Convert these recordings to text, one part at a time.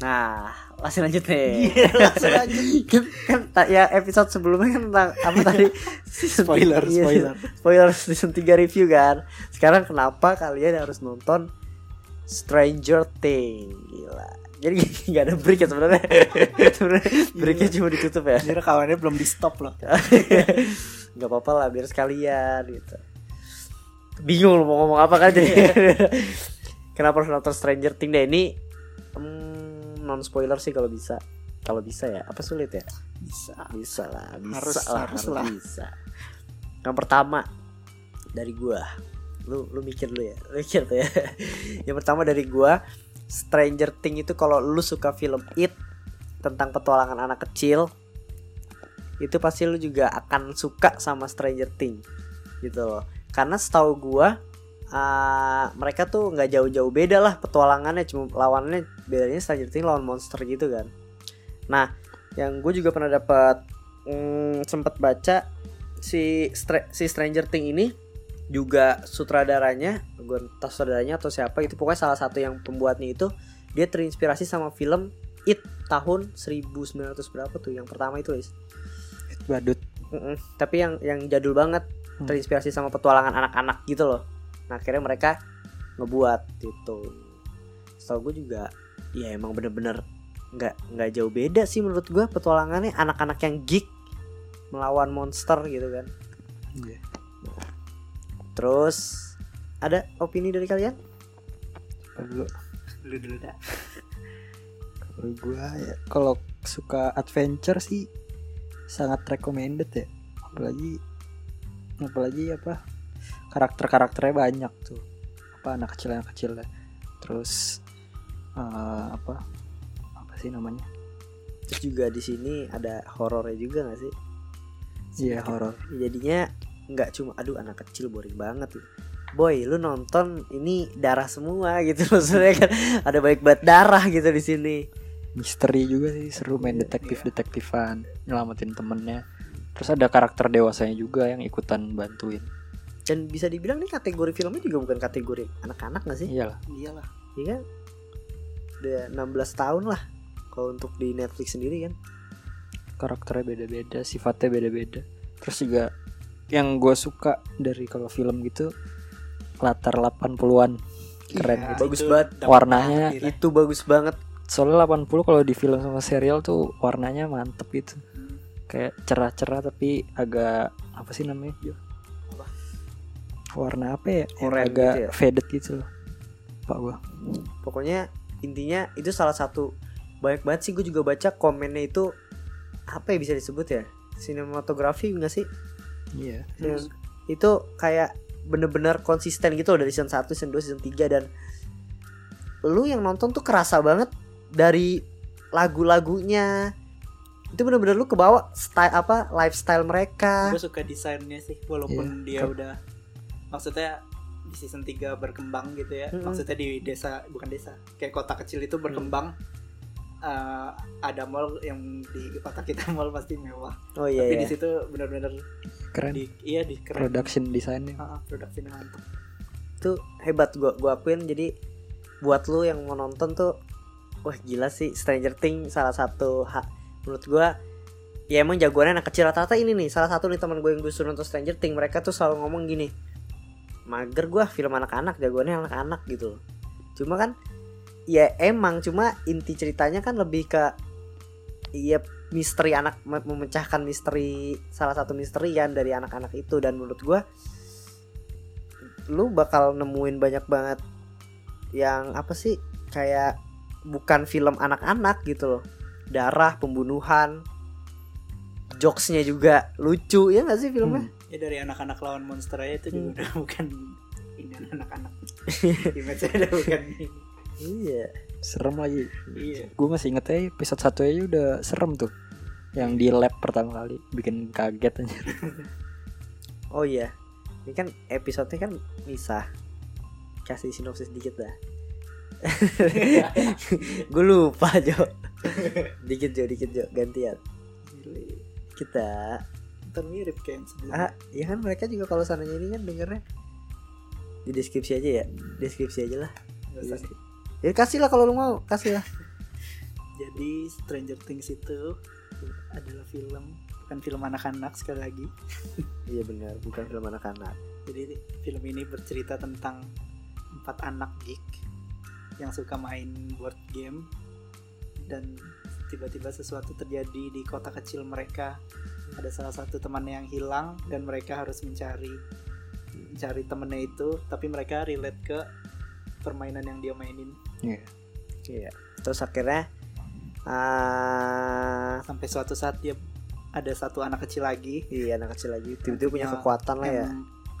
Nah, langsung lanjut nih. langsung lanjut. kan, kan ya episode sebelumnya kan tentang apa tadi? Season Spoiler, iya, spoiler. spoiler season 3 review kan. Sekarang kenapa kalian harus nonton Stranger Things? Gila. Jadi nggak ada break ya sebenarnya. sebenarnya breaknya cuma ditutup ya. Ini rekamannya belum di stop loh. nggak apa-apa lah biar sekalian gitu bingung mau ngomong apa kan jadi kenapa harus nonton Stranger Things deh ini hmm, non spoiler sih kalau bisa. Kalau bisa ya apa sulit ya? Bisa. bisa lah bisa Harus- lah harus harus lah. bisa. Yang pertama dari gua lu lu mikir dulu ya lu mikir tuh ya. Yang pertama dari gua Stranger Things itu kalau lu suka film It tentang petualangan anak kecil itu pasti lu juga akan suka sama Stranger Things gitu loh. Karena setahu gua uh, mereka tuh nggak jauh-jauh beda lah petualangannya cuma lawannya bedanya Stranger Things lawan monster gitu kan nah yang gue juga pernah dapat mm, sempat baca si Stra- si Stranger Things ini juga sutradaranya gue entah sutradaranya atau siapa itu pokoknya salah satu yang pembuatnya itu dia terinspirasi sama film It tahun 1900 berapa tuh yang pertama itu Lis Badut. Mm-mm. tapi yang yang jadul banget Hmm. terinspirasi sama petualangan anak-anak gitu loh nah akhirnya mereka ngebuat gitu setahu gue juga ya emang bener-bener nggak nggak jauh beda sih menurut gue petualangannya anak-anak yang geek melawan monster gitu kan Iya. terus ada opini dari kalian dulu? Dulu dulu dah Kalau gua ya kalau suka adventure sih sangat recommended ya. Apalagi apalagi apa karakter-karakternya banyak tuh. Apa anak kecil anak kecil. Terus eh, apa apa sih namanya? terus juga di sini ada horornya juga nggak sih Iya horor. jadinya nggak cuma aduh anak kecil boring banget loh. boy lu nonton ini darah semua gitu maksudnya kan ada baik banget darah gitu di sini Misteri juga sih seru main Iya, detektif-detektifan, nyelamatin temennya. Terus ada karakter dewasanya juga yang ikutan bantuin. Dan bisa dibilang nih kategori filmnya juga bukan kategori anak-anak nggak sih Iyalah. Iyalah iya kan udah 16 tahun lah kalau untuk di Netflix sendiri kan karakternya beda-beda, sifatnya beda-beda. Terus juga yang gue suka dari kalau film gitu latar 80-an keren Iya, gitu. bagus itu banget. Warnanya banget itu bagus banget Soalnya 80 kalau di film sama serial tuh warnanya mantep gitu. Hmm. Kayak cerah-cerah tapi agak apa sih namanya? Warna apa ya? Yang agak gitu ya? faded gitu loh. Pak gua. pokoknya intinya itu salah satu banyak banget sih gue juga baca komennya itu apa ya bisa disebut ya sinematografi nggak sih Iya. Yang itu kayak bener-bener konsisten gitu loh dari season 1, season 2, season 3 dan lu yang nonton tuh kerasa banget dari lagu-lagunya itu bener-bener lu kebawa style apa lifestyle mereka Gue suka desainnya sih Walaupun dia kan. udah Maksudnya di season 3 berkembang gitu ya. Mm-mm. Maksudnya di desa Bukan desa. Kayak kota kecil itu berkembang. Eh, Ada mall yang di kota kita mall pasti mewah. Oh iya Tapi iya. di situ benar-benar Keren. di, Iya di keren. Production desainnya. Ah, Produksinya mantap. Itu hebat gua gua akuin. Jadi buat lu yang mau nonton tuh wah gila sih. Stranger Things salah satu hak menurut gua ya emang jagoannya anak kecil. Rata-rata ini nih salah satu nih teman gue yang gue suruh nonton Stranger Things. Mereka tuh selalu ngomong gini mager gua film anak-anak jagoannya anak-anak gitu. Cuma kan ya emang cuma inti ceritanya kan lebih ke iya misteri anak mem- memecahkan misteri salah satu misteri kan dari anak-anak itu. Dan menurut gua lu bakal nemuin banyak banget yang apa sih kayak bukan film anak-anak gitu loh. Darah pembunuhan jokesnya juga lucu ya nggak sih filmnya Ya dari anak-anak lawan monster aja itu juga Hmm. udah bukan Ini anak-anak Image udah bukan ini. iya serem lagi iya gue masih inget aja episode satu aja udah serem tuh yang di lab pertama kali bikin kaget aja Oh iya, ini kan episodenya kan misah. Kasih sinopsis dikit dah. Gue lupa Jo. dikit Jo, dikit Jo, gantian. Kita, ntar mirip kayak yang sebelumnya ah, ya kan mereka juga kalau sananya ini kan dengernya di deskripsi aja ya, deskripsi aja lah. Nih. Ya kasih lah kalau lu mau, kasih lah. jadi Stranger Things itu adalah film bukan film anak-anak sekali lagi Iya benar, bukan film anak-anak. jadi film ini bercerita tentang empat anak geek yang suka main board game dan tiba-tiba sesuatu terjadi di kota kecil mereka ada salah satu temannya yang hilang dan mereka harus mencari mencari temennya itu tapi mereka relate ke permainan yang dia mainin Iya. Iya. Terus akhirnya ah sampai suatu saat dia ada satu anak kecil lagi iya anak kecil lagi tiba-tiba punya kekuatan lah ya.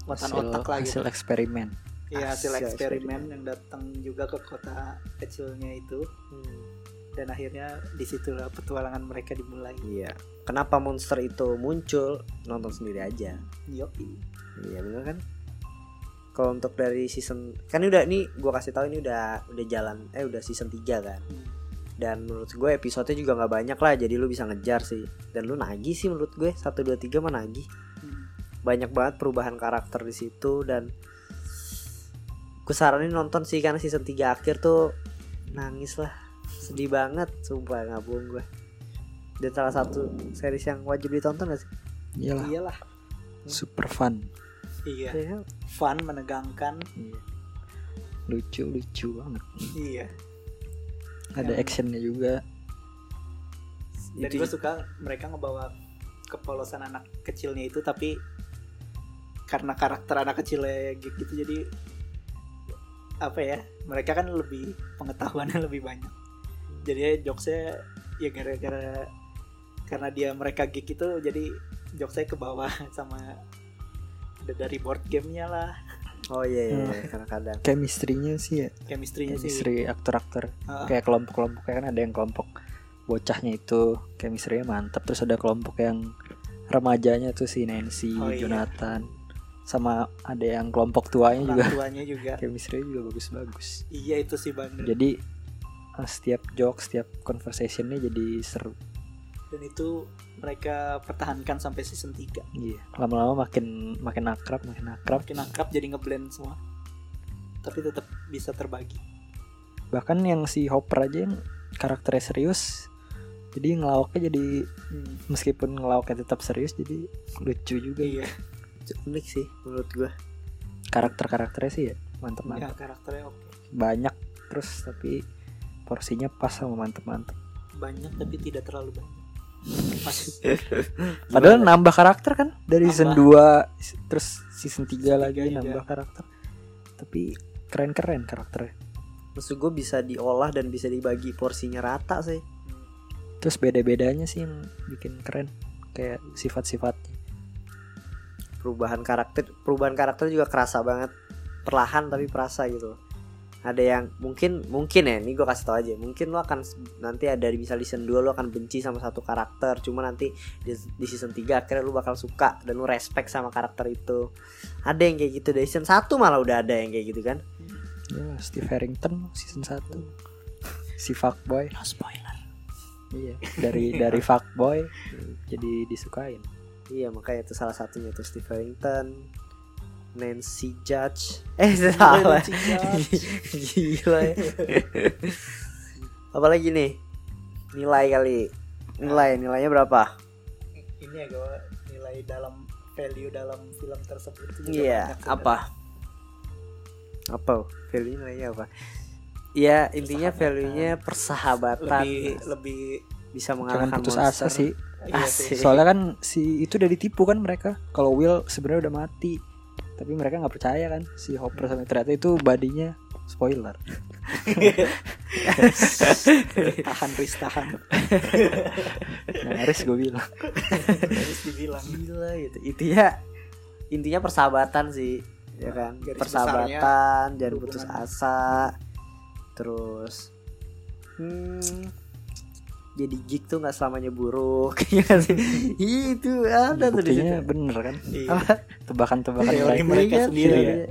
kekuatan hasil, otak lagi hasil eksperimen Iya hasil Hasil eksperimen yang datang juga ke kota kecilnya itu Hmm. Dan akhirnya di situlah petualangan mereka dimulai. Iya. Kenapa monster itu muncul? Nonton sendiri aja. Yoi. Iya bener kan? Kalau untuk dari season kan ini udah nih gua kasih tahu ini udah udah jalan eh udah season 3 kan. Dan menurut gue episodenya juga nggak banyak lah jadi lu bisa ngejar sih. Dan lu nagih sih menurut gue 1 2 3 mah nagih. Hmm. Banyak banget perubahan karakter di situ dan gue saranin nonton sih karena season 3 akhir tuh nangis lah. Sedih banget sumpah nggak bohong gue. Dan salah satu series yang wajib ditonton gak sih? iyalah Iyalah. super fun Iya. Iya. Fun, menegangkan. Iya. lucu lucu banget Iya. ada Yang- actionnya juga Dan Itu- gue suka mereka ngebawa kepolosan anak kecilnya itu tapi karena karakter anak kecilnya gitu jadi apa ya mereka kan lebih pengetahuannya lebih banyak jadi jokesnya ya gara-gara karena dia mereka geek itu jadi jokesnya ke bawah sama dari board gamenya lah. Oh iya iya, Hmm. iya. kadang-kadang. chemistry-nya sih ya. Chemistry-nya sih. Chemistry aktor-aktor. Ah, kayak kelompok-kelompoknya kan ada yang kelompok bocahnya itu chemistry-nya mantap terus ada kelompok yang remajanya tuh si Nancy, Oh, iya. Jonathan. Sama ada yang kelompok tuanya juga. orang tuanya juga. Chemistry juga bagus-bagus. Iya itu sih bang. Jadi setiap joke setiap conversationnya jadi seru. Dan itu mereka pertahankan sampai season 3 iya lama-lama makin makin akrab makin akrab. Makin akrab jadi ngeblend semua. Tapi tetap bisa terbagi. Bahkan yang si Hopper aja yang karakternya serius jadi ngelawaknya jadi meskipun ngelawaknya tetap serius jadi lucu juga. Iya. Unik sih menurut gua. karakter-karakternya sih ya mantep ya mantep karakternya oke. Banyak terus tapi porsinya pas sama mantep-mantep banyak tapi tidak terlalu banyak pas padahal nambah karakter kan dari season Nambah. 2 terus season 3 lagi juga. nambah karakter tapi keren-keren karakternya Maksud gue bisa diolah dan bisa dibagi porsinya rata sih. terus beda-bedanya sih yang bikin keren kayak sifat-sifatnya Perubahan karakter, perubahan karakter juga kerasa banget. Perlahan tapi perasa gitu. Ada yang mungkin mungkin ya, ini gue kasih tau aja. Mungkin lo akan nanti ada di bisa season 2 lo akan benci sama satu karakter, cuma nanti di, di season 3 akhirnya lo bakal suka dan lo respect sama karakter itu. Ada yang kayak gitu. Dari season 1 malah udah ada yang kayak gitu kan. ya Steve Harrington season 1 si fuckboy. No spoiler. Iya dari dari fuckboy jadi disukain. Iya makanya itu salah satunya tuh Steve Harrington Nancy Judge Eh salah Nancy Judge. Gila ya Apalagi nih Nilai kali Nilai Nilainya berapa? ini ya gue nilai dalam value dalam film tersebut Iya sebenarnya. Apa? Apa? Value nilainya apa? Ya intinya Persahabatan. value-nya persahabatan lebih lebih Bisa jangan mengalahkan putus monster asa sih iya Asik. sih. soalnya kan si itu udah ditipu kan mereka kalau Will sebenarnya udah mati tapi mereka nggak percaya kan si Hopper sama ternyata itu badinya spoiler. Tahan Riz tahan. Nyaris gue bilang. Harus dibilang. Gila gitu. Intinya Intinya persahabatan sih ya kan? Garis persahabatan jangan putus asa. Terus hmm, jadi geek tuh nggak selamanya buruk ya sih? Itu ada tuh di bener kan? Iya. Tebakan-tebakan Teori mereka. Iya, sendiri. iya. ya.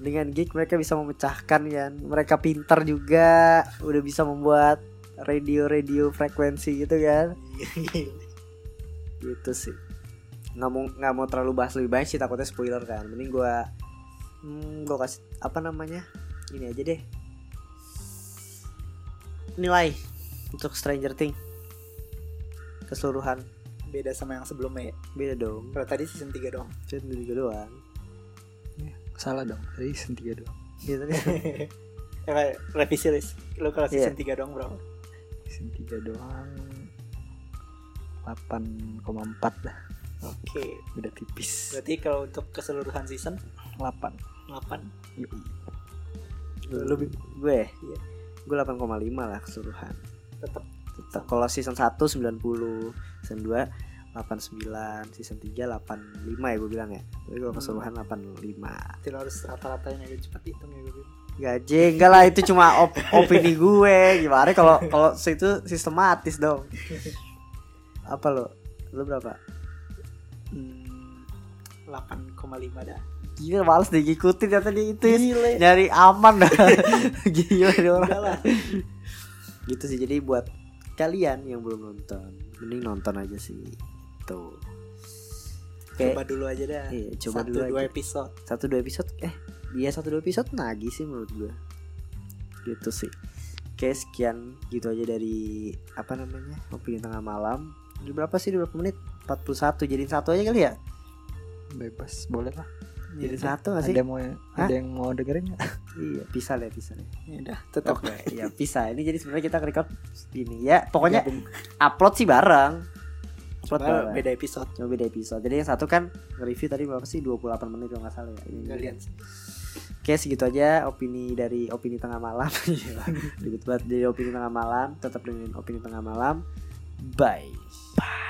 dengan geek mereka bisa memecahkan kan mereka pintar juga udah bisa membuat radio-radio frekuensi gitu kan? Gitu sih. Nggak mau nggak mau terlalu bahas lebih banyak sih takutnya spoiler kan. Mending gua hmm, gua kasih apa namanya? Ini aja deh. Nilai untuk Stranger Things keseluruhan Beda sama yang sebelumnya ya. beda dong Kalau tadi season 3 doang. Cuma juga doang Salah dong. Tadi season 3 doang. gitu kan Eh, revisi list. Lu kalau Iya. season 3 doang berapa? Season 3 doang 8,4 dah. Oke. Udah tipis. Berarti kalau untuk keseluruhan season 8. 8. Yoi. lu gue Iya. gue 8,5 lah keseluruhan Tetap tetap kalau season 1 90 season 2 89 season 3 85 ya gue bilang ya. Tapi kalau keseluruhan 85 tidak harus rata-ratain aja cepat hitung ya gue. gaje enggak lah itu cuma op- opini gue. Gimana kalau kalau itu sistematis dong. Apa lo? Lo berapa? Hmm, 8,5 dah. gila males deh ngikutin ya tadi itu. Nyari aman dah. Gila nih orang. Enggak lah. Gitu sih jadi buat kalian yang belum nonton mending nonton aja sih tuh Oke. Coba dulu aja dah. Iya, coba Satu, dulu dua aja. episode. satu dua episode eh dia satu dua episode nagih sih menurut gue gitu sih oke sekian gitu aja dari apa namanya opini tengah malam Udah berapa sih Udah berapa menit 41 jadiin satu aja kali ya Bebas, boleh lah. jadi Iya, satu gak sih Ada yang mau ada yang mau dengerin nggak? Iya. Pisah lah pisah lah Ya udah, tetap oke ya pisah. Ini jadi sebenarnya kita record ini. Ya pokoknya upload sih bareng. Upload Cuma bareng. beda episode. Cuma beda episode. Jadi yang satu kan nge-review tadi berapa sih? 28 menit kalau nggak salah ya. Ini. Lihat. Oke segitu aja opini dari opini tengah malam. Gila, Ribet banget. Dari opini tengah malam Tetap dengan opini tengah malam. Bye. Bye